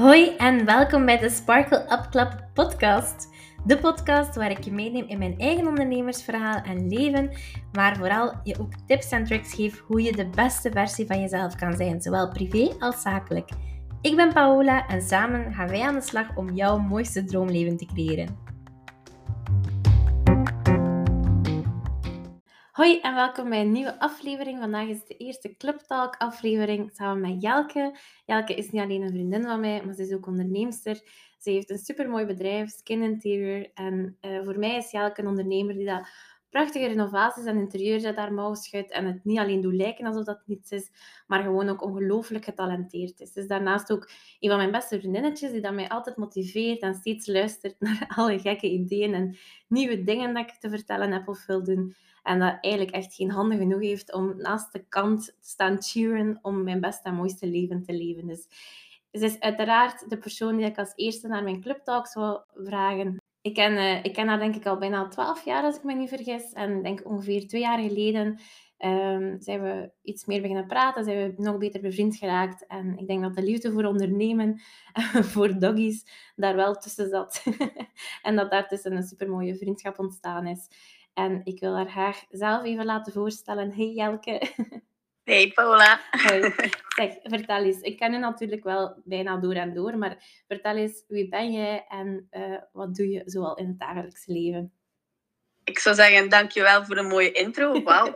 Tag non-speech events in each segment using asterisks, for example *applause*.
Hoi en welkom bij de Sparkle Up Club podcast. De podcast waar ik je meeneem in mijn eigen ondernemersverhaal en leven, maar vooral je ook tips en tricks geef hoe je de beste versie van jezelf kan zijn, zowel privé als zakelijk. Ik ben Paola en samen gaan wij aan de slag om jouw mooiste droomleven te creëren. Hoi en welkom bij een nieuwe aflevering. Vandaag is de eerste Club Talk aflevering samen met Jelke. Jelke is niet alleen een vriendin van mij, maar ze is ook onderneemster. Ze heeft een supermooi bedrijf, Skin Interior. En uh, voor mij is Jelke een ondernemer die dat prachtige renovaties en interieurs uit haar mouw en het niet alleen doet lijken alsof dat niets is, maar gewoon ook ongelooflijk getalenteerd is. Dus daarnaast ook een van mijn beste vriendinnetjes die dat mij altijd motiveert en steeds luistert *laughs* naar alle gekke ideeën en nieuwe dingen dat ik te vertellen heb of wil doen. En dat eigenlijk echt geen handen genoeg heeft om naast de kant te staan cheeren om mijn beste en mooiste leven te leven. Dus ze is uiteraard de persoon die ik als eerste naar mijn clubtalk zou vragen. Ik ken, uh, ik ken haar denk ik al bijna twaalf jaar, als ik me niet vergis. En denk ongeveer twee jaar geleden um, zijn we iets meer beginnen praten, zijn we nog beter bevriend geraakt. En ik denk dat de liefde voor ondernemen, *laughs* voor doggies, daar wel tussen zat. *laughs* en dat daar tussen een supermooie vriendschap ontstaan is. En ik wil haar graag zelf even laten voorstellen. Hey Jelke. *laughs* Hey Paula. Hoi. *laughs* Zeg, vertel eens. Ik ken je natuurlijk wel bijna door en door, maar vertel eens, wie ben jij en uh, wat doe je zoal in het dagelijkse leven? Ik zou zeggen, dankjewel voor de mooie intro. Wauw.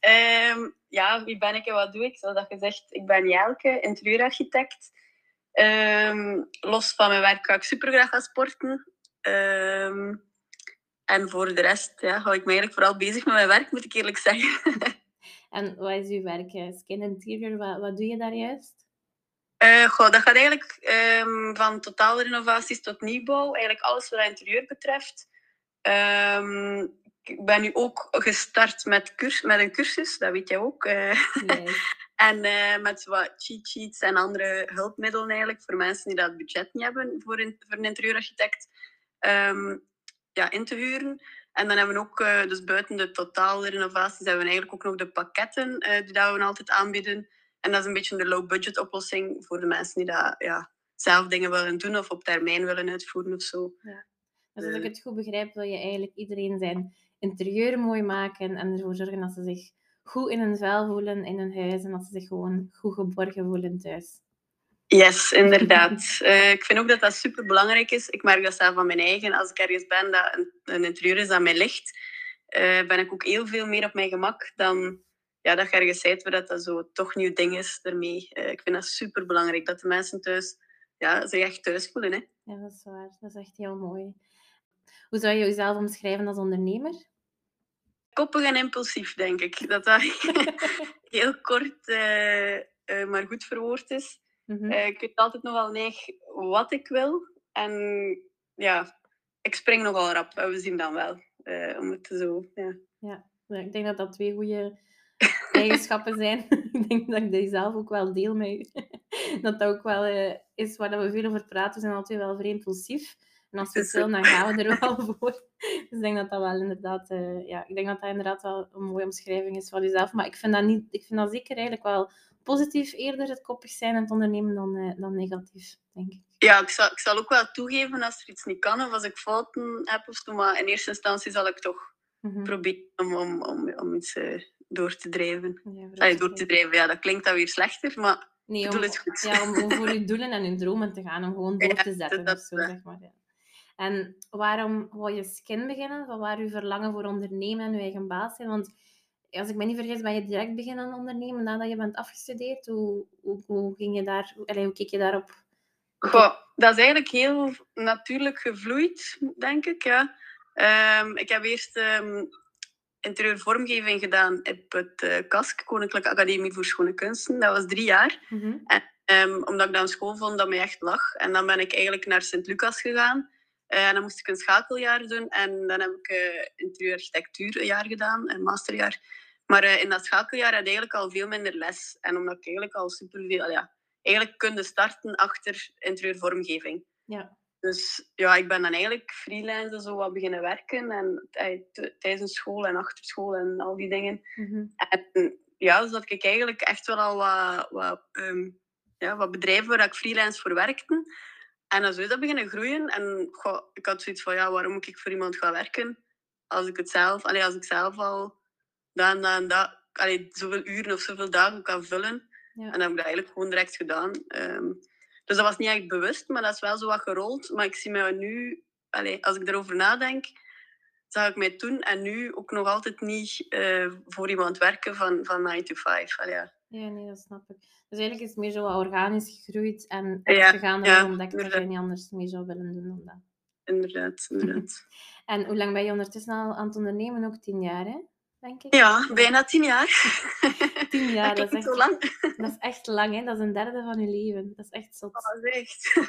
um, *laughs* *laughs* ja, wie ben ik en wat doe ik? Zoals dat gezegd, ik ben Jelke, interieurarchitect. Um, los van mijn werk ga ik supergraag gaan sporten. Um, en voor de rest ja, hou ik me eigenlijk vooral bezig met mijn werk, moet ik eerlijk zeggen. En wat is uw werk? Skin Interior, wat, wat doe je daar juist? Uh, goh, dat gaat eigenlijk um, van totale renovaties tot nieuwbouw. Eigenlijk alles wat interieur betreft. Um, ik ben nu ook gestart met, curs, met een cursus, dat weet jij ook. Uh, *laughs* en uh, met wat cheat sheets en andere hulpmiddelen eigenlijk voor mensen die dat budget niet hebben voor, in, voor een interieurarchitect. Um, ja, in te huren. En dan hebben we ook, uh, dus buiten de totale renovaties, hebben we eigenlijk ook nog de pakketten uh, die dat we altijd aanbieden. En dat is een beetje de low-budget oplossing voor de mensen die dat, ja, zelf dingen willen doen of op termijn willen uitvoeren of zo. Ja. Dus als ik het goed begrijp, wil je eigenlijk iedereen zijn interieur mooi maken en ervoor zorgen dat ze zich goed in hun vel voelen in hun huis en dat ze zich gewoon goed geborgen voelen thuis. Yes, inderdaad. Uh, ik vind ook dat dat super belangrijk is. Ik merk dat zelf van mijn eigen. Als ik ergens ben dat een, een interieur is dat mij ligt, uh, ben ik ook heel veel meer op mijn gemak dan ja, dat je ergens zei dat, dat zo toch nieuw ding is ermee. Uh, ik vind dat super belangrijk dat de mensen thuis ja, zich echt thuis voelen. Hè. Ja, dat is waar. Dat is echt heel mooi. Hoe zou je jezelf omschrijven als ondernemer? Koppig en impulsief, denk ik. Dat dat *laughs* *laughs* heel kort, maar goed verwoord is. Mm ik weet altijd nog wel neig wat ik wil. En ja, ik spring nogal rap. we zien dan wel. Uh, om het zo, ja. ja, ik denk dat dat twee goede *laughs* eigenschappen zijn. *laughs* ik denk dat ik die zelf ook wel deel met *laughs* dat dat ook wel uh, is waar we veel over praten. We zijn altijd wel vrij impulsief. En als we het dan gaan we er wel voor. Dus ik denk dat dat wel inderdaad, uh, ja, ik denk dat dat inderdaad wel een mooie omschrijving is van jezelf. Maar ik vind dat, niet, ik vind dat zeker eigenlijk wel positief eerder het koppig zijn en het ondernemen dan, uh, dan negatief, denk ik. Ja, ik zal, ik zal ook wel toegeven als er iets niet kan of als ik fouten heb of zo. Maar in eerste instantie zal ik toch mm-hmm. proberen om, om, om, om iets uh, door te drijven. Ja, Allee, door te drijven, ja, dat klinkt dan weer slechter, maar nee, om, het goed. Ja, om, om, voor je doelen en je dromen te gaan, om gewoon *laughs* door te zetten ja, of zo, zeg maar. Ja. En waarom wou je skin beginnen? Van waar je verlangen voor ondernemen en je eigen baas zijn? Want als ik me niet vergis, ben je direct beginnen ondernemen nadat je bent afgestudeerd. Hoe, hoe, hoe ging je daar, allez, hoe keek je daarop? Goh, dat is eigenlijk heel natuurlijk gevloeid, denk ik. Ja. Um, ik heb eerst um, interieur vormgeving gedaan op het uh, KASK, Koninklijke Academie voor Schone Kunsten. Dat was drie jaar. Mm -hmm. en, um, omdat ik dan school vond dat mij echt lag. En dan ben ik eigenlijk naar Sint-Lucas gegaan. Uh, en dan moest ik een schakeljaar doen. En dan heb ik uh, interieurarchitectuur een jaar gedaan, een masterjaar. Maar uh, in dat schakeljaar had ik eigenlijk al veel minder les. En omdat ik eigenlijk al superveel... Ja, eigenlijk kunde starten achter interieurvormgeving. Ja. Dus ja, ik ben dan eigenlijk freelance zo wat beginnen werken. En tijdens school en achter school en al die dingen. Mm -hmm. En ja, dus dat ik eigenlijk echt wel al wat, wat um, ja, wat bedrijven waar ik freelance voor werkte. En dan zo is dat beginnen groeien. En goh, ik had zoiets van, ja, waarom moet ik voor iemand gaan werken? Als ik het zelf, allee, als ik zelf al dan, dan, dat, allee, zoveel uren of zoveel dagen kan vullen. Ja. En dan heb ik dat eigenlijk gewoon direct gedaan. Ehm, dus dat was niet echt bewust, maar dat is wel zo wat gerold. Maar ik zie mij nu, allee, als ik erover nadenk, zag ik mij toen en nu ook nog altijd niet eh, voor iemand werken van, van 9 to 5. Allee, ja. Ja, nee, dat snap ik. Dus eigenlijk is het meer zo wat organisch gegroeid en Ja, gegaan ja, en ontdekt dat je niet anders mee zou willen doen dan dat. Inderdaad, inderdaad. *laughs* En hoe lang ben je ondertussen al aan het ondernemen? Ook tien jaar, hè? Denk ik. Ja, bijna tien jaar. *laughs* Tien jaar, dat is, echt, lang. dat is echt lang, hè? Dat is een derde van je leven. Dat is echt zot. Oh, dat is echt.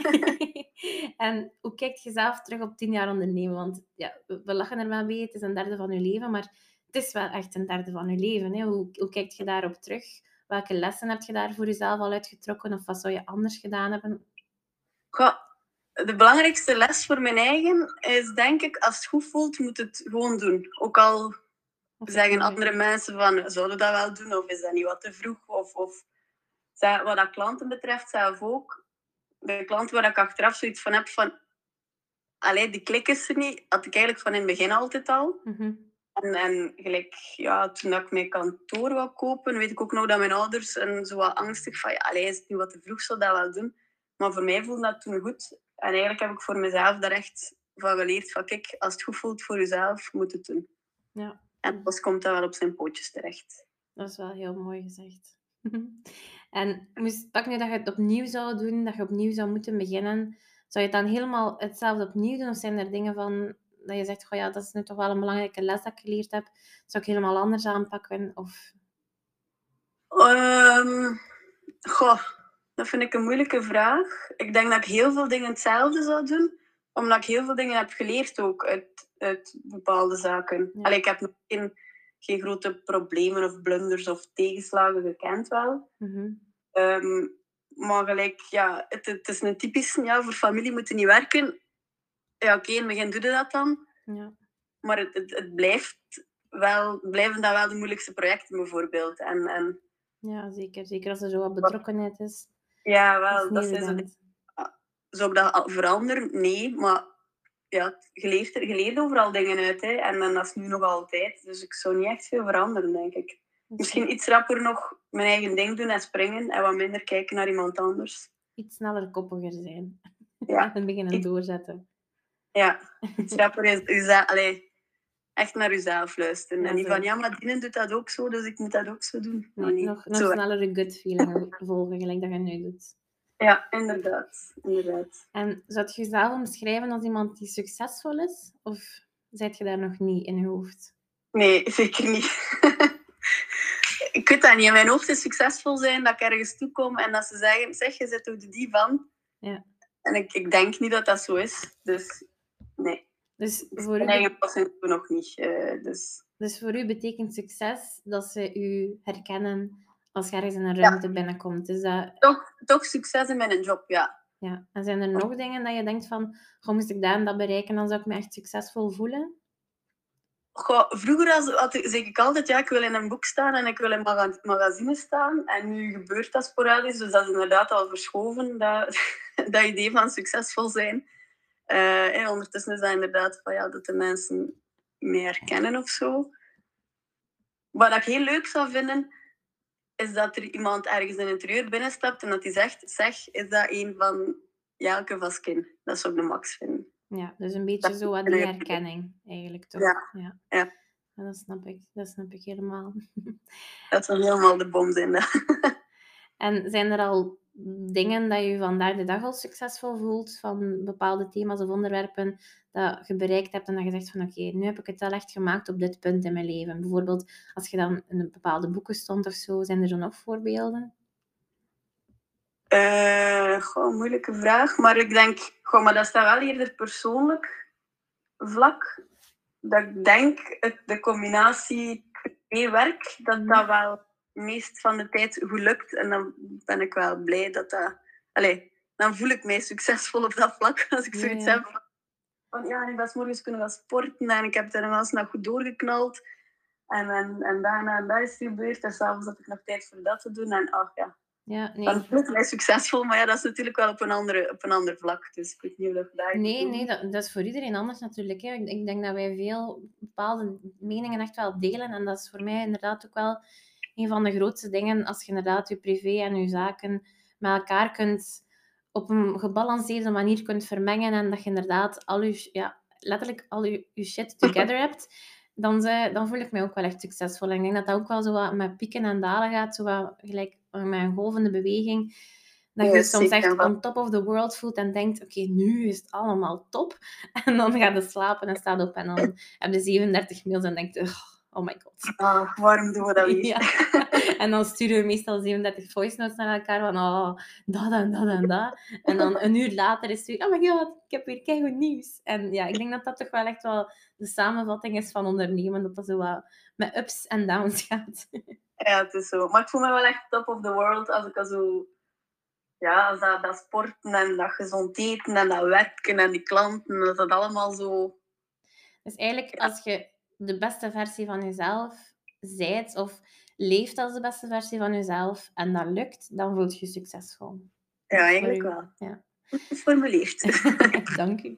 *laughs* en hoe kijkt je zelf terug op tien jaar ondernemen? Want ja, we lachen er wel mee, het is een derde van je leven, maar het is wel echt een derde van je leven. Hè? Hoe, hoe kijkt je daarop terug? Welke lessen heb je daar voor jezelf al uitgetrokken? Of wat zou je anders gedaan hebben? Goh, de belangrijkste les voor mijn eigen is denk ik, als het goed voelt, moet het gewoon doen. Ook al zeggen andere mensen van, zouden dat wel doen? Of is dat niet wat te vroeg? Of, of wat dat klanten betreft zelf ook. De klanten waar ik achteraf zoiets van heb van... Allee, die klik is er niet. Had ik eigenlijk van in het begin altijd al. Mhm. En, en gelijk, ja, toen ik mijn kantoor wou kopen, weet ik ook nog dat mijn ouders en zo wat angstig van, ja, allee, is het nu wat te vroeg, zou dat wel doen. Maar voor mij voelde dat toen goed. En eigenlijk heb ik voor mezelf daar echt van geleerd van, kijk, als het goed voelt voor jezelf, moet het doen. Ja, En pas komt dat wel op zijn pootjes terecht. dat is wel heel mooi gezegd. *laughs* en moest, pak nu dat je het opnieuw zou doen, dat je opnieuw zou moeten beginnen. Zou je het dan helemaal hetzelfde opnieuw doen? Of zijn er dingen van dat je zegt, goh, ja, dat is nu toch wel een belangrijke les dat ik geleerd heb. Zou ik helemaal anders aanpakken? Of... Ehm, goh, dat vind ik een moeilijke vraag. Ik denk dat ik heel veel dingen hetzelfde zou doen, omdat ik heel veel dingen heb geleerd ook uit, uit bepaalde zaken. Ja. Allee, ik heb nog geen, geen grote problemen of blunders of tegenslagen gekend wel. Mhm. Ehm, maar gelijk, ja, het, het is een typisch, ja, voor familie moeten niet werken. Ja, oké, in het begin doe je dat dan. Ja. Maar het, het, het blijft wel, blijven dat wel de moeilijkste projecten bijvoorbeeld. En, en ja, zeker. Zeker als er zo wat betrokkenheid is. ja, wel, is dat zijn zo ik dat veranderen? Nee, maar ja, je leert, er- je leert overal dingen uit. Hè. En, en dat is nu nog altijd. Dus ik zou niet echt veel veranderen, denk ik. Is Misschien iets rapper nog mijn eigen ding doen en springen. En wat minder kijken naar iemand anders. Iets sneller koppiger zijn. Ja. *laughs* en beginnen doorzetten. Ja, iets rapper is allee, echt naar jezelf luisteren. Ja, en niet van, ja, maar Dienen doet dat ook zo, dus ik moet dat ook zo doen. Nee, nog, nog Zo, sneller je gut feeling *laughs* volgen, gelijk dat je nu doet. Ja, inderdaad. inderdaad. En zou je jezelf omschrijven als iemand die succesvol is? Of zit je daar nog niet in je hoofd? Nee, zeker niet. *laughs* ik weet dat niet. In mijn hoofd is succesvol zijn dat ik ergens toe kom en dat ze zeggen, zeg, je zit ook die van. Ja. En ik, ik denk niet dat dat zo is. Dus nee, Dus voor, mijn u, eigen passing nog niet. eh, dus dus voor u betekent succes dat ze u herkennen als je ergens in een Ja. ruimte binnenkomt. Dus dat, toch, toch succes in mijn job, ja. ja. En zijn er nog dingen dat je denkt van, goh, moest ik dat en dat bereiken, dan zou ik me echt succesvol voelen? Goh, vroeger had, had ik, zeg ik altijd, ja, ik wil in een boek staan en ik wil in maga magazines staan. En nu gebeurt dat sporadisch, dus dat is inderdaad al verschoven, dat, *laughs* dat idee van succesvol zijn. Eh, en ondertussen is dat inderdaad van, ja, dat de mensen mij herkennen of zo. Wat ik heel leuk zou vinden, is dat er iemand ergens in het interieur binnenstapt en dat hij zegt, zeg, is dat een van Jelke Vaskin? Dat zou ik de max vinden. Ja, dus een beetje Dat zo wat die herkenning eigenlijk toch? Ja. Ja. Ja. Ja, dat snap ik. Dat snap ik helemaal. Dat zou helemaal de bom zijn. dat. *laughs* En zijn er al dingen dat je vandaag de dag al succesvol voelt van bepaalde thema's of onderwerpen dat je bereikt hebt en dat je zegt van oké, nu heb ik het wel echt gemaakt op dit punt in mijn leven. Bijvoorbeeld als je dan in een bepaalde boeken stond of zo, zijn er zo nog voorbeelden? Goh, moeilijke vraag. Maar ik denk, goh, maar dat staat wel eerder persoonlijk vlak. Dat ik denk, het, de combinatie werk dat dat wel meest van de tijd goed lukt. En dan ben ik wel blij dat dat... Allee, dan voel ik mij succesvol op dat vlak. *laughs* Als ik zoiets ja. heb van, ja, ik ben 's morgens kunnen gaan sporten en ik heb er wel eens nog goed doorgeknald. En, en, en daarna en dat is gebeurd. En s'avonds had ik nog tijd voor dat te doen. En ach ja, Ja, nee. Dan voel ik mij succesvol, maar ja, dat is natuurlijk wel op een, andere, op een ander vlak. Dus ik weet niet hoe dat Nee, nee dat, dat is voor iedereen anders natuurlijk. Hè. Ik, ik denk dat wij veel bepaalde meningen echt wel delen. En dat is voor mij inderdaad ook wel een van de grootste dingen. Als je inderdaad je privé en je zaken met elkaar kunt op een gebalanceerde manier kunt vermengen. En dat je inderdaad al je, ja, letterlijk al je, je shit together hebt. Dan, ze, dan voel ik mij ook wel echt succesvol. En ik denk dat dat ook wel zo wat met pieken en dalen gaat. Zo wat, gelijk met een golvende beweging. Dat je Ja, soms echt wel. on top of the world voelt en denkt, oké, nu is het allemaal top. *laughs* En dan ga je slapen en staat op en dan heb je 37 mails en denkt, "Ugh, oh my god. Ah, waarom doen we dat weer? *laughs* Ja. *laughs* En dan sturen we meestal 37 voice notes naar elkaar van, oh, dat en dat en dat. En dan een uur later is het weer, oh my god, ik heb weer keigoed nieuws. En ja, ik denk dat dat toch wel echt wel de samenvatting is van ondernemen, dat dat zo wat met ups en downs gaat. *laughs* Ja, het is zo. Maar ik voel me wel echt top of the world als ik al zo... Ja, als dat, dat sporten en dat gezond eten en dat werken en die klanten, dat dat allemaal zo... Dus eigenlijk, als je de beste versie van jezelf zijt of leeft als de beste versie van jezelf en dat lukt, dan voel je je succesvol. Ja, eigenlijk wel. Ja. Geformuleerd. *laughs* Dank u.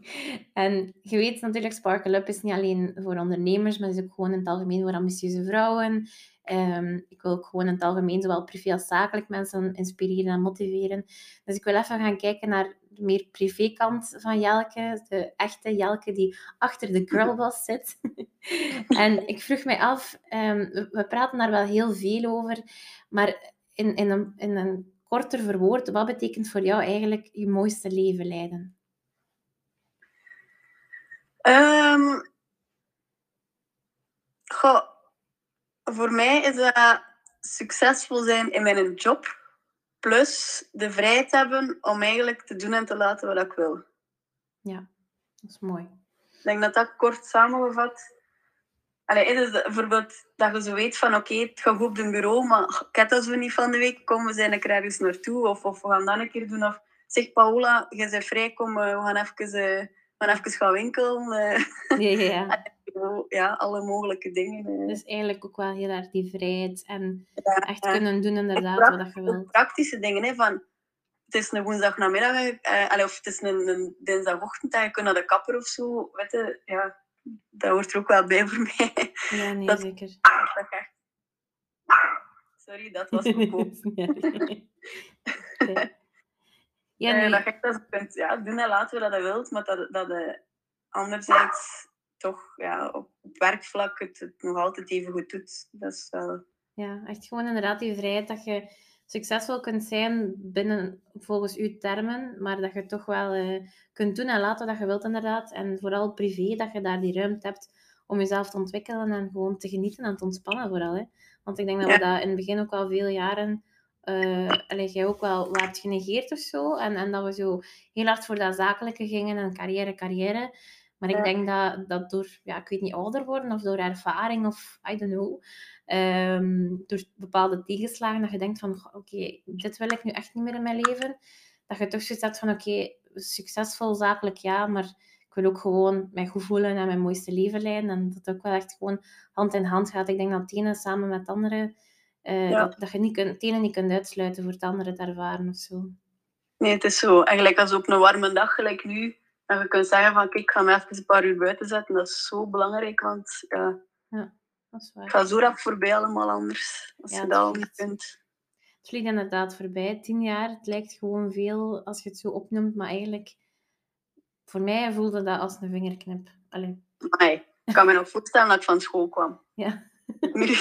En je weet natuurlijk, Sparkle Up is niet alleen voor ondernemers, maar is ook gewoon in het algemeen voor ambitieuze vrouwen. Ehm, ik wil ook gewoon in het algemeen, zowel privé als zakelijk, mensen inspireren en motiveren. Dus ik wil even gaan kijken naar de meer privékant van Jelke. De echte Jelke die achter de girlboss zit. *laughs* en ik vroeg mij af, ehm, we praten daar wel heel veel over, maar in, in, een, in een korter verwoord, wat betekent voor jou eigenlijk je mooiste leven leiden? Ehm, goh, voor mij is dat succesvol zijn in mijn job. Plus de vrijheid hebben om eigenlijk te doen en te laten wat ik wil. Ja, dat is mooi. Ik denk dat dat kort samengevat. Allee, bijvoorbeeld dat je zo weet van oké, het gaat goed op het bureau, maar ik heb dat zo niet van de week. Kom, we zijn er ergens naartoe. Of, of we gaan dat een keer doen. Of zeg Paola, je bent vrij, kom, eh, we gaan even, eh, we gaan even gaan winkelen. eh. Ja, ja, ja. *laughs* ja, alle mogelijke dingen. Dus eigenlijk ook wel heel erg die vrijheid en Ja, echt ja. kunnen doen inderdaad wat je wilt. praktische dingen, hè, van het is een woensdagnamiddag, eh, of het is een, een dinsdagochtend en je kunt naar de kapper of zo. Weet je, ja, dat hoort er ook wel bij voor mij. Ja, nee, Dat- zeker. Dat Sorry, dat was. *laughs* Dat niet erg. *laughs* Ja. Eh, nee, dat je echt dat kunt ja, doen en laten wat je wilt, maar dat, dat je anderzijds toch ja, op, op werkvlak het, het nog altijd even goed doet. Dat is wel... ja, echt gewoon inderdaad die vrijheid dat je succesvol kunt zijn binnen volgens uw termen, maar dat je toch wel eh, kunt doen en laten wat je wilt inderdaad. En vooral privé, dat je daar die ruimte hebt om jezelf te ontwikkelen en gewoon te genieten en te ontspannen vooral. Hè. Want ik denk dat we dat in het begin ook wel veel jaren, allee, jij ook wel hebt genegeerd of zo. En, en dat we zo heel hard voor dat zakelijke gingen en carrière, carrière. Maar ik Ja. denk dat, dat door, ja, ik weet niet, ouder worden of door ervaring of I don't know, ehm, door bepaalde tegenslagen, dat je denkt van, "Goh, oké, dit wil ik nu echt niet meer in mijn leven. Dat je toch zoiets hebt van, oké, succesvol zakelijk ja, maar ik wil ook gewoon mij goed voelen en mijn mooiste leven leiden. En dat het ook wel echt gewoon hand in hand gaat. Ik denk dat het ene samen met het andere, eh, Ja. dat, dat je niet kunt, het ene niet kunt uitsluiten voor het andere te ervaren of zo. Nee, het is zo. Eigenlijk als op een warme dag, gelijk nu, dat je kunt zeggen van kijk, ik ga me even een paar uur buiten zetten. Dat is zo belangrijk, want ja, Dat is het waar. gaat zo rap voorbij allemaal anders. Als Ja, je het dat al niet kunt. Het vliegt inderdaad voorbij. Tien jaar, het lijkt gewoon veel als je het zo opnoemt, maar eigenlijk, voor mij voelde dat als een vingerknip. Allee, Amai, ik kan me nog voorstellen dat ik van school kwam. ja. Nu, *laughs*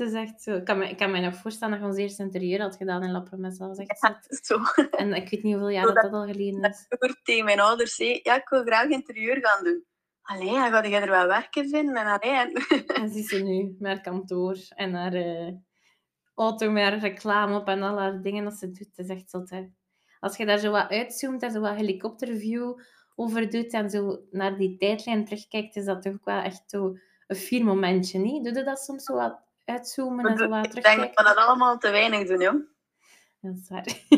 Het is echt zo. Ik kan me, ik kan me nog voorstellen dat je ons eerste interieur had gedaan in La Promessa. Dat was echt zot. zo. En ik weet niet hoeveel jaar dat, dat al geleden is. vroeger tegen mijn ouders zei, ja, ik wil graag interieur gaan doen. Allee, ja, ga jij er wel werken vinden? En allee, en... *laughs* En zie ze nu met haar kantoor en haar eh, auto met haar reclame op en al haar dingen dat ze doet. Het is echt zot, hè. Als je daar zo wat uitzoomt en zo wat helikopterview over doet en zo naar die tijdlijn terugkijkt, is dat toch ook wel echt zo een fier momentje, niet? Doe je dat soms zo wat uitzoomen en zo wat Ik denk dat we dat allemaal te weinig doen, joh. Dat is waar. *laughs*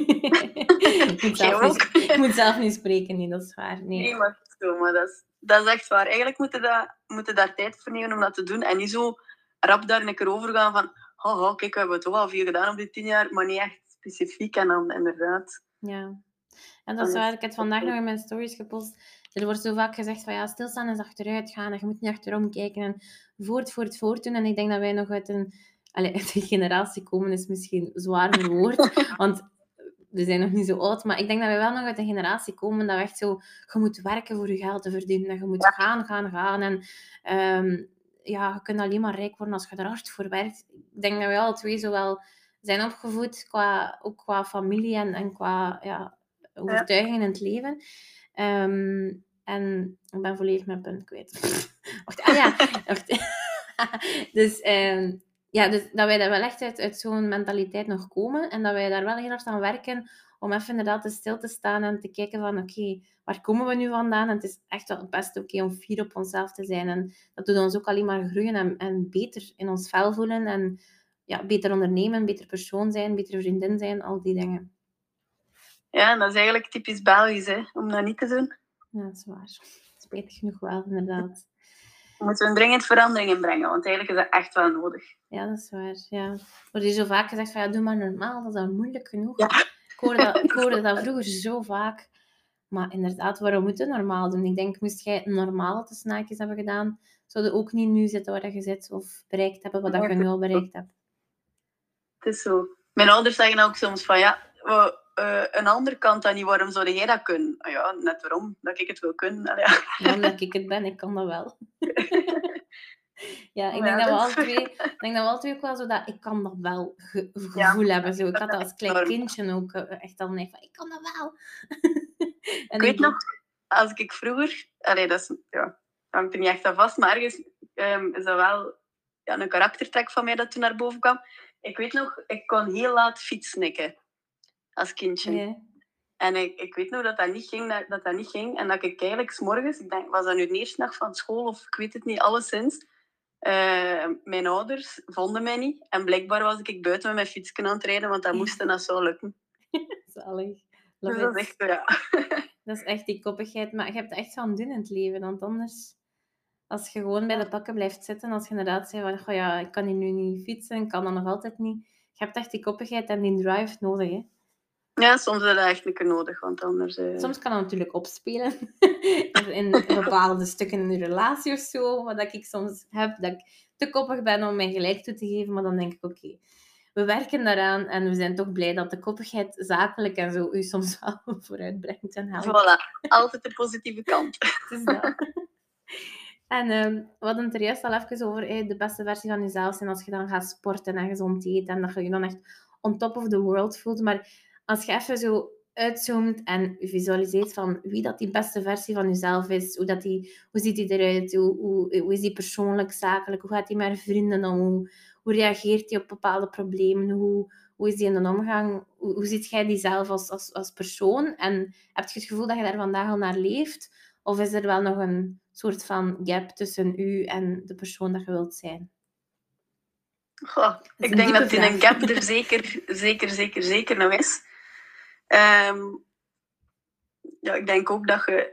ik, moet zelf niet, *laughs* ik moet zelf niet spreken, nee, dat is waar. Nee. Nee, maar, het zo, maar dat, is, dat is echt waar. Eigenlijk moeten we moeten daar tijd voor nemen om dat te doen. En niet zo rap daar een keer over gaan van oh, oh, kijk, we hebben toch wel veel gedaan op die tien jaar, maar niet echt specifiek. En dan inderdaad. Ja. En dat is waar, ik heb vandaag nog in mijn stories gepost. Er wordt zo vaak gezegd van ja, stilstaan is achteruit gaan en je moet niet achterom kijken en voort, voort, voort doen. En ik denk dat wij nog uit een, allez, *laughs* uit een generatie komen, is misschien zwaar verwoord, *laughs* want we zijn nog niet zo oud, maar ik denk dat we wel nog uit een generatie komen dat we echt zo, je moet werken voor je geld te verdienen, dat je moet gaan, gaan, gaan. En ehm, ja, je kunt alleen maar rijk worden als je er hard voor werkt. Ik denk dat we alle twee zo wel zijn opgevoed, qua, ook qua familie en, en qua ja, overtuigingen in het leven. Ehm, en ik ben volledig mijn punt kwijt. *laughs* wacht, ah ja, *laughs* wacht. *laughs* dus, um, ja, dus dat wij daar wel echt uit, uit zo'n mentaliteit nog komen en dat wij daar wel heel hard aan werken om even inderdaad stil te staan en te kijken van oké, waar komen we nu vandaan? En het is echt wel best oké om fier op onszelf te zijn. En dat doet ons ook alleen maar groeien en, en beter in ons vel voelen en ja, beter ondernemen, beter persoon zijn, beter vriendin zijn, al die dingen. Ja, dat is eigenlijk typisch Belgisch, hè, om dat niet te doen. Ja, dat is waar. Spijtig genoeg wel, inderdaad. We moeten een dringend verandering in brengen, want eigenlijk is dat echt wel nodig. Ja, dat is waar. Ja. Wordt hier zo vaak gezegd van, ja, doe maar normaal, dat is dan moeilijk genoeg. Ja. Ik, hoorde dat, ik hoorde dat vroeger zo vaak. Maar inderdaad, waarom moet je normaal doen? Ik denk, moest jij normaal de snaakjes hebben gedaan, zou je ook niet nu zitten waar je zit of bereikt hebben wat je nu al bereikt hebt. Het is zo. Mijn ouders zeggen ook soms van, ja, we, uh, een andere kant dan niet. Waarom zou jij dat kunnen? Ah ja, net waarom, dat ik het wil kunnen. Ja. ja, omdat ik het ben, ik kan dat wel. *laughs* ja, ik denk, dat we al twee, ik denk dat we al twee ook wel zo dat ik kan dat wel ge gevoel hebben. Zo. Ik had dat als klein kindje ook eh, echt al nee van, ik kan dat wel. *laughs* en ik weet nog, als ik vroeger, allee, dat is, ja, hangt er niet echt aan vast, maar ergens um, is dat wel ja, een karaktertrek van mij dat toen naar boven kwam. Ik weet nog, ik kon heel laat fietsnikken als kindje. En ik, ik weet nog dat dat niet ging, dat, dat, dat niet ging. En dat ik eigenlijk s'morgens, ik denk, was dat nu de eerste dag van school of ik weet het niet, alleszins. Uh, mijn ouders vonden mij niet. En blijkbaar was ik buiten met mijn fiets aan het rijden, want dat moest en dat zou lukken. *laughs* Zalig. Dus dat is echt, ja. *laughs* dat is echt die koppigheid. Maar je hebt echt van doen in het leven, want anders... Als je gewoon bij de pakken blijft zitten, als je inderdaad zegt van, oh ja, ik kan hier nu niet fietsen, ik kan dat nog altijd niet. Je hebt echt die koppigheid en die drive nodig, hè. Ja, soms is dat keer nodig, want anders... Uh... Soms kan dat natuurlijk opspelen. *laughs* in bepaalde stukken in een relatie of zo. Wat ik soms heb, dat ik te koppig ben om mij gelijk toe te geven. Maar dan denk ik, oké, we werken daaraan. En we zijn toch blij dat de koppigheid zakelijk en zo u soms *laughs* wel vooruit brengt en helpt. Voilà, altijd de positieve kant. *laughs* Het is dat. En um, we hadden het er juist al even over de beste versie van jezelf zijn als je dan gaat sporten en gezond eten. En dat je je dan echt on top of the world voelt. Maar als je even zo uitzoomt en visualiseert van wie dat die beste versie van jezelf is, hoe, dat die, hoe ziet hij eruit, hoe, hoe, hoe is die persoonlijk, zakelijk, hoe gaat hij met vrienden om, hoe, hoe reageert hij op bepaalde problemen, hoe, hoe is die in de omgang, hoe, hoe ziet jij die zelf als, als, als persoon en heb je het gevoel dat je daar vandaag al naar leeft, of is er wel nog een soort van gap tussen u en de persoon dat je wilt zijn? Goh, ik denk dat die een gap er zeker, zeker, zeker, zeker nog is. Um, ja, ik denk ook dat je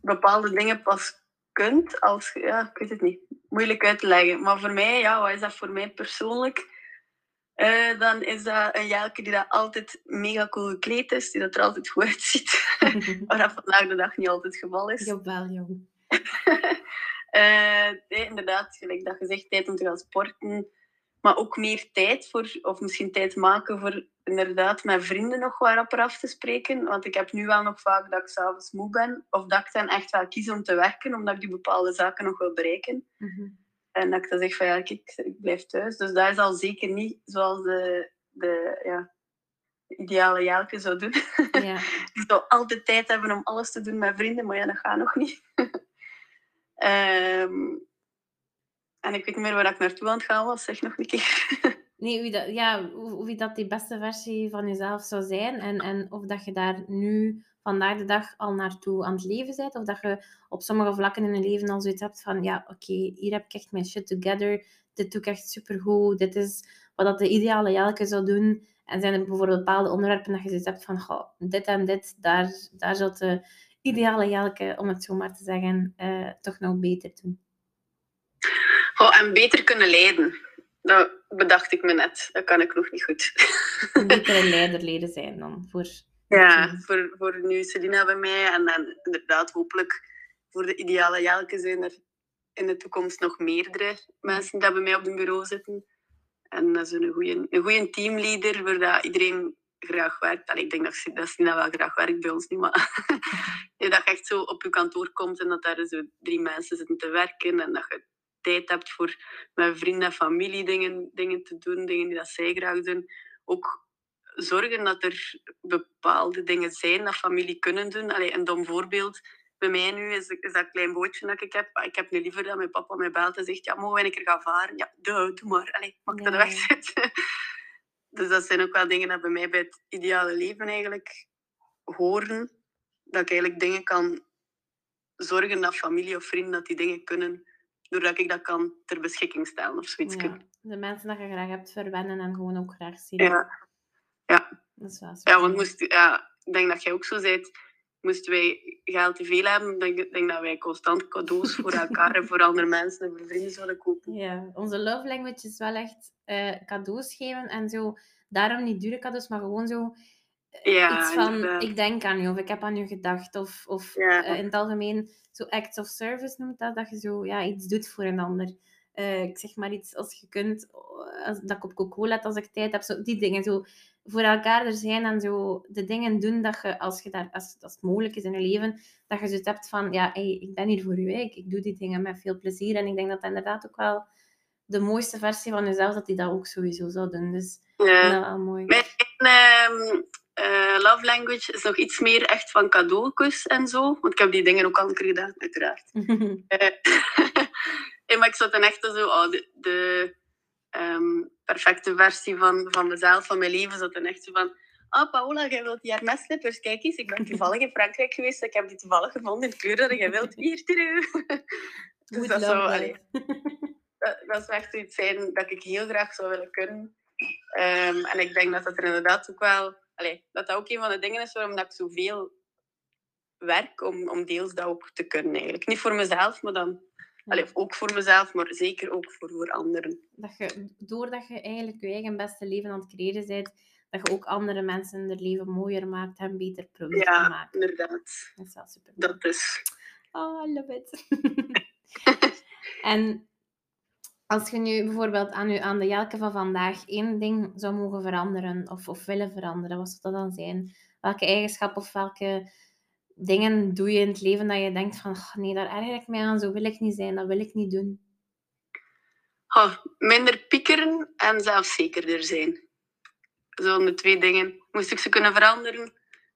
bepaalde dingen pas kunt als ja, ik weet het niet, moeilijk uit te leggen. Maar voor mij, ja, wat is dat voor mij persoonlijk? Uh, dan is dat een Jelke die dat altijd mega cool gekleed is, die dat er altijd goed uitziet. *laughs* maar dat vandaag de dag niet altijd het geval is. Jawel, jong. uh, *laughs* nee, inderdaad, gelijk dat je zegt, tijd om te gaan sporten. Maar ook meer tijd voor, of misschien tijd maken voor inderdaad met vrienden nog wat rapper af te spreken. Want ik heb nu wel nog vaak dat ik s'avonds moe ben. Of dat ik dan echt wel kies om te werken, omdat ik die bepaalde zaken nog wil bereiken. Mhm. En dat ik dan zeg van ja, ik, ik blijf thuis. Dus dat is al zeker niet zoals de, de, ja, ideale Jelke zou doen. Ja. *laughs* ik zou altijd tijd hebben om alles te doen met vrienden, maar ja, dat gaat nog niet. um, *laughs* en ik weet niet meer waar ik naartoe aan het gaan was, zeg nog een keer. *laughs* Nee, wie dat, ja, wie dat die beste versie van jezelf zou zijn en, en of dat je daar nu vandaag de dag al naartoe aan het leven bent, of dat je op sommige vlakken in je leven al zoiets hebt van, ja, oké, hier heb ik echt mijn shit together, dit doe ik echt supergoed, dit is wat dat de ideale Jelke zou doen. En zijn er bijvoorbeeld bepaalde onderwerpen dat je zoiets hebt van, dit en dit, daar, daar zou de ideale Jelke, om het zo maar te zeggen, uh, toch nog beter doen. Oh, en beter kunnen leiden. dat bedacht ik me net. Dat kan ik nog niet goed. Een *laughs* betere leider leren zijn dan voor... Ja, voor, voor nu Selina bij mij. En dan inderdaad hopelijk voor de ideale Jelke zijn er in de toekomst nog meerdere mensen die bij mij op het bureau zitten. En dat is een goede, een goede teamleader, waar dat iedereen graag werkt. Allee, ik denk dat, dat Sina wel graag werkt bij ons niet, maar *laughs* dat je echt zo op je kantoor komt en dat daar zo drie mensen zitten te werken en dat je tijd hebt voor met vrienden en familie dingen, dingen te doen, dingen die dat zij graag doen. Ook zorgen dat er bepaalde dingen zijn dat familie kunnen doen. Allee, een dom voorbeeld bij mij nu is, is dat klein bootje dat ik heb. Ik heb nu liever dat mijn papa mij belt en zegt, ja, mogen we een keer gaan varen? Ja, doe, doe maar. Allee, mag ik ja. dat wegzetten? *laughs* dus dat zijn ook wel dingen dat bij mij bij het ideale leven eigenlijk horen. Dat ik eigenlijk dingen kan zorgen dat familie of vrienden dat die dingen kunnen doordat ik dat kan ter beschikking stellen of zoiets. Ja, de mensen dat je graag hebt verwennen en gewoon ook graag zien. Ja, ja. Dat is wel zo. Ja, want moest, ja, ik denk dat jij ook zo zei, moesten wij geld te veel hebben, denk ik denk dat wij constant cadeaus voor elkaar en voor andere mensen en voor vrienden zouden kopen. Ja, onze love language is wel echt uh, cadeaus geven en zo. Daarom niet dure cadeaus, maar gewoon zo ja, iets van, ik denk aan je, of ik heb aan je gedacht. Of, of uh, in het algemeen, zo acts of service noemt dat, dat je zo ja, iets doet voor een ander. Uh, ik zeg maar iets, als je kunt, als, dat ik op Coco let als ik tijd heb, zo, die dingen. Zo voor elkaar er zijn en zo de dingen doen dat je, als, je daar, als, als het mogelijk is in je leven, dat je zo hebt van, ja, hey, ik ben hier voor u, ik, ik doe die dingen met veel plezier. En ik denk dat dat inderdaad ook wel de mooiste versie van jezelf, dat die dat ook sowieso zou doen. Dus ja. dat wel mooi. Mijn uh, uh, love language is nog iets meer echt van cadeautjes en zo. Want ik heb die dingen ook al gedaan, uiteraard. *laughs* *laughs* uh, maar ik zat dan echt zo, oh, de, de um, perfecte versie van, van mezelf, van mijn leven, zat dan echt zo van... Ah, Paola, jij wilt die Hermes-slippers? Kijk eens, ik ben toevallig in Frankrijk geweest. Ik heb die toevallig gevonden in dat jij wilt. Hier, *laughs* dus dat, zo, allee, dat, dat zou echt iets zijn dat ik heel graag zou willen kunnen. Um, en ik denk dat dat er inderdaad ook wel allee, dat dat ook een van de dingen is waarom dat ik zoveel werk, om, om deels dat ook te kunnen eigenlijk. Niet voor mezelf, maar dan... Allee, ook voor mezelf, maar zeker ook voor, voor anderen. Dat je, doordat je eigenlijk je eigen beste leven aan het creëren bent, dat je ook andere mensen hun leven mooier maakt en beter probeert ja, te maken. Ja, inderdaad. Dat is wel super. Dat is. Oh, I love it. *laughs* en als je nu bijvoorbeeld aan, aan de Jelke van vandaag één ding zou mogen veranderen of, of willen veranderen, wat zou dat dan zijn? Welke eigenschap of welke dingen doe je in het leven dat je denkt van oh, nee, daar erger ik mij aan, zo wil ik niet zijn, dat wil ik niet doen? Oh, minder piekeren en zelfzekerder zijn. Zo de twee dingen. Moest ik ze kunnen veranderen,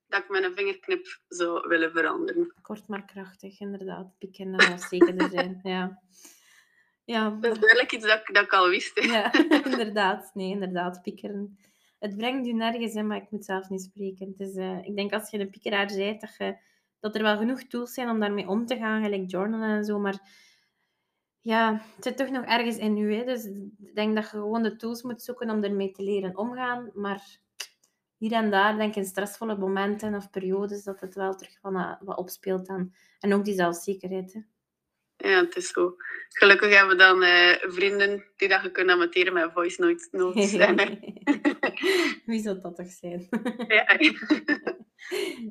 dat ik met een vingerknip zou willen veranderen. Kort maar krachtig, inderdaad. Piekeren en zelfzekerder *laughs* zijn, ja. Ja. Dat is duidelijk iets dat, dat ik al wist. Ja, *laughs* inderdaad. Nee, inderdaad. Piekeren. Het brengt je nergens in, maar ik moet zelf niet spreken. Het is, uh, ik denk als je een piekeraar bent, dat, je, dat er wel genoeg tools zijn om daarmee om te gaan, gelijk journalen en zo. Maar ja, het zit toch nog ergens in u. Hè? Dus ik denk dat je gewoon de tools moet zoeken om ermee te leren omgaan. Maar hier en daar, denk ik, in stressvolle momenten of periodes, dat het wel terug van, uh, wat opspeelt. Dan. En ook die zelfzekerheid. Hè? Ja, het is zo. Gelukkig hebben we dan uh, vrienden die dat je kunt amateren met voice notes. notes *laughs* *laughs* Wie zou dat toch zijn? *laughs* ja.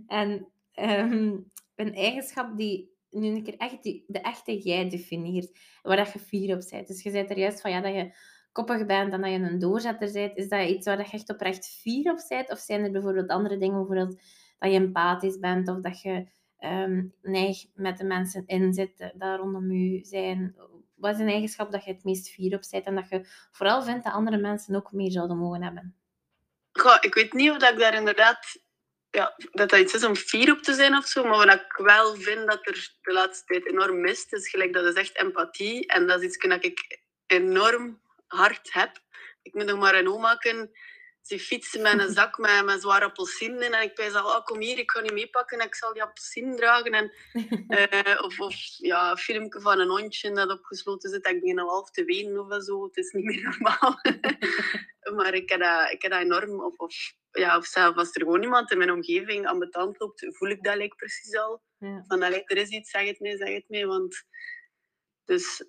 en um, een eigenschap die nu een keer echt die, de echte jij definieert, waar dat je fier op bent. Dus je zei er juist van ja, dat je koppig bent en dat je een doorzetter bent. Is dat iets waar je echt oprecht fier op bent? Of zijn er bijvoorbeeld andere dingen, bijvoorbeeld dat je empathisch bent of dat je um, neig met de mensen in zitten, daar rondom u zijn? Wat is een eigenschap dat je het meest fier op bent en dat je vooral vindt dat andere mensen ook meer zouden mogen hebben? Ik weet niet of dat ik daar inderdaad ja, dat dat iets is om fier op te zijn of zo, maar wat ik wel vind dat er de laatste tijd enorm mist, is gelijk dat is echt empathie. En dat is iets dat ik enorm hard heb. Ik moet nog maar een maken ze fietsen met een zak met, met zware appelsinen. En ik zei al, oh, kom hier, ik ga niet meepakken en ik zal die appelsinen dragen. En, uh, *laughs* of, of ja, een filmpje van een hondje dat opgesloten zit. Ik begin al half te wenen of zo. Het is niet meer *laughs* normaal. maar ik heb dat, ik heb dat enorm. Of, of, ja, of zelf als er gewoon iemand in mijn omgeving aan tand loopt, voel ik dat like, precies al. Ja. Van, allee, er is iets, zeg het mee, zeg het mee. Want, dus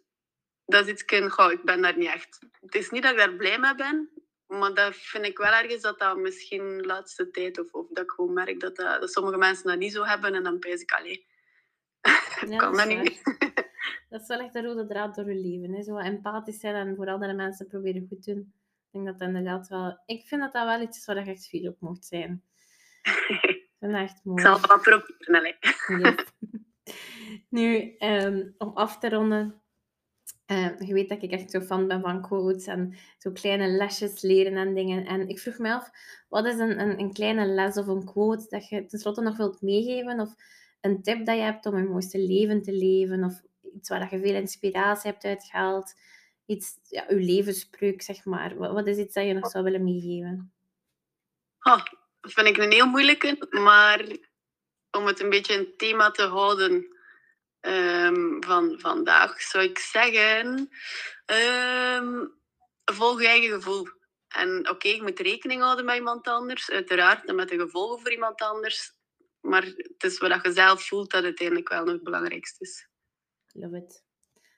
dat is iets, goh, ik ben daar niet echt... Het is niet dat ik daar blij mee ben, maar dat vind ik wel ergens dat dat misschien de laatste tijd, of, of dat ik gewoon merk dat, dat, dat sommige mensen dat niet zo hebben, en dan pijs ik, alleen. *laughs* Ja, kan dat, niet. *laughs* Dat is wel echt de rode draad door je leven. Hè? Zo empathisch zijn en voor andere mensen proberen goed te doen. Ik denk dat dat inderdaad wel... Ik vind dat dat wel iets is waar je echt veel op mocht zijn. ik vind dat echt *laughs* mooi. Ik zal het wel proberen, yes. Nu, um, om af te ronden uh, je weet dat ik echt zo fan ben van quotes en zo kleine lesjes leren en dingen. En ik vroeg me af, wat is een, een, een kleine les of een quote dat je tenslotte nog wilt meegeven? Of een tip dat je hebt om je mooiste leven te leven? Of iets waar je veel inspiratie hebt uitgehaald? Iets, ja, je levenspreuk, zeg maar. Wat, wat is iets dat je nog zou willen meegeven? Oh, dat vind ik een heel moeilijke, maar om het een beetje een thema te houden um, van vandaag zou ik zeggen: um, volg je eigen gevoel. En oké, je moet rekening houden met iemand anders, uiteraard, en met de gevolgen voor iemand anders. Maar het is wat je zelf voelt dat uiteindelijk wel nog het belangrijkste is. Love it.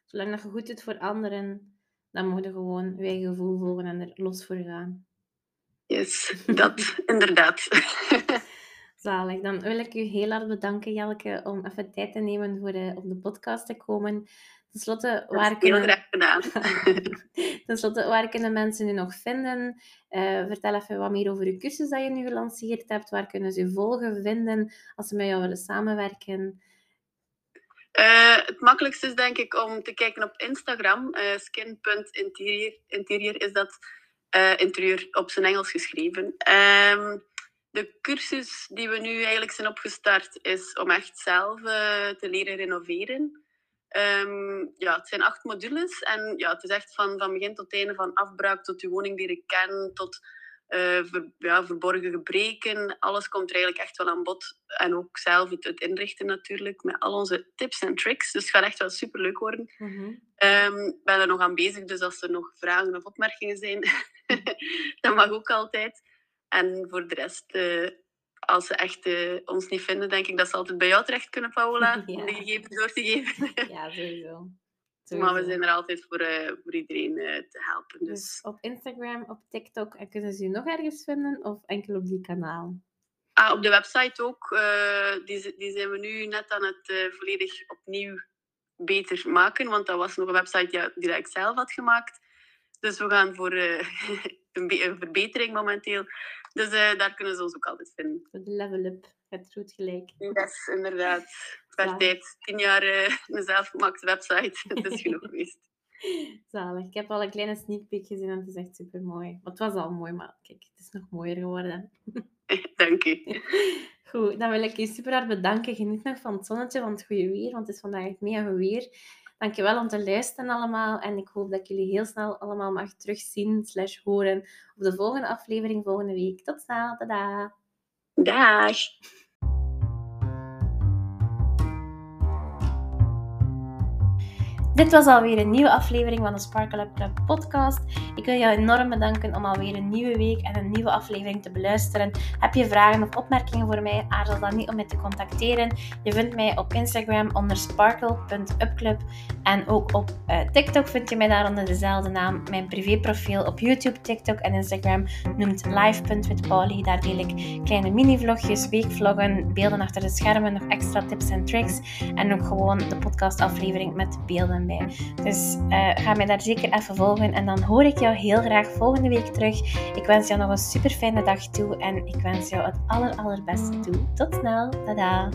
Zolang dat je goed doet voor anderen, dan moet je gewoon je eigen gevoel volgen en er los voor gaan. Yes, dat inderdaad. *laughs* Zalig. Dan wil ik u heel hard bedanken, Jelke, om even tijd te nemen voor de, op de podcast te komen. Ten slotte, waar kunnen... Heel graag gedaan. *laughs* Ten slotte, waar kunnen mensen u nog vinden? Uh, vertel even wat meer over uw cursus dat je nu gelanceerd hebt. Waar kunnen ze u volgen, vinden, als ze met jou willen samenwerken? Uh, het makkelijkste is denk ik om te kijken op Instagram. Uh, skin.interior interior is dat. interieur op zijn Engels geschreven. Um, de cursus die we nu eigenlijk zijn opgestart is om echt zelf uh, te leren renoveren. Um, ja, het zijn acht modules en ja, het is echt van, van begin tot einde, van afbraak tot je woning leren kennen, tot uh, ver, ja, verborgen gebreken. Alles komt er eigenlijk echt wel aan bod. En ook zelf het, het inrichten natuurlijk, met al onze tips en tricks. Dus het gaat echt wel super leuk worden. Ik mm -hmm. um, ben er nog aan bezig, dus als er nog vragen of opmerkingen zijn, *laughs* dat mag ook altijd. En voor de rest, uh, als ze echt uh, ons niet vinden, denk ik dat ze altijd bij jou terecht kunnen, Paola, *laughs* ja. om de gegevens door te geven. *laughs* ja, sowieso. Maar we zijn er altijd voor, uh, voor iedereen te helpen. Dus. dus. op Instagram, op TikTok, en kunnen ze u nog ergens vinden of enkel op die kanaal? Ah, op de website ook. die, die zijn we nu net aan het volledig opnieuw beter maken, want dat was nog een website die, die ik zelf had gemaakt. Dus we gaan voor *laughs* een, een verbetering momenteel. Dus uh, daar kunnen ze ons ook altijd vinden. Voor de level up. Het goed gelijk. Yes, inderdaad. *laughs* Per tijd. Tien jaar uh, een zelfgemaakte website. *laughs* Dat is genoeg geweest. Zalig. Ik heb al een kleine sneak peek gezien en het is echt super mooi. Het was al mooi, maar kijk, het is nog mooier geworden. Dank u. Goed, dan wil ik je super hard bedanken. Geniet nog van het zonnetje, van het goede weer, want het is vandaag echt mega goed weer. Dankjewel om te luisteren allemaal. En ik hoop dat ik jullie heel snel allemaal mag terugzien slash horen op de volgende aflevering volgende week. Tot snel. Tada. Dag. Dit was alweer een nieuwe aflevering van de Sparkle Up Club podcast. Ik wil jou enorm bedanken om alweer een nieuwe week en een nieuwe aflevering te beluisteren. Heb je vragen of opmerkingen voor mij? Aarzel dan niet om mij te contacteren. Je vindt mij op Instagram onder sparkle.upclub en ook op uh, TikTok vind je mij daar onder dezelfde naam. Mijn privéprofiel op YouTube, TikTok en Instagram noemt live.withpauli. Daar deel ik kleine mini-vlogjes, weekvloggen, beelden achter de schermen, nog extra tips en tricks en ook gewoon de podcastaflevering met beelden dus uh, ga mij daar zeker even volgen en dan hoor ik jou heel graag volgende week terug. Ik wens jou nog een super fijne dag toe en ik wens jou het aller allerbeste toe. Tot snel. Tada!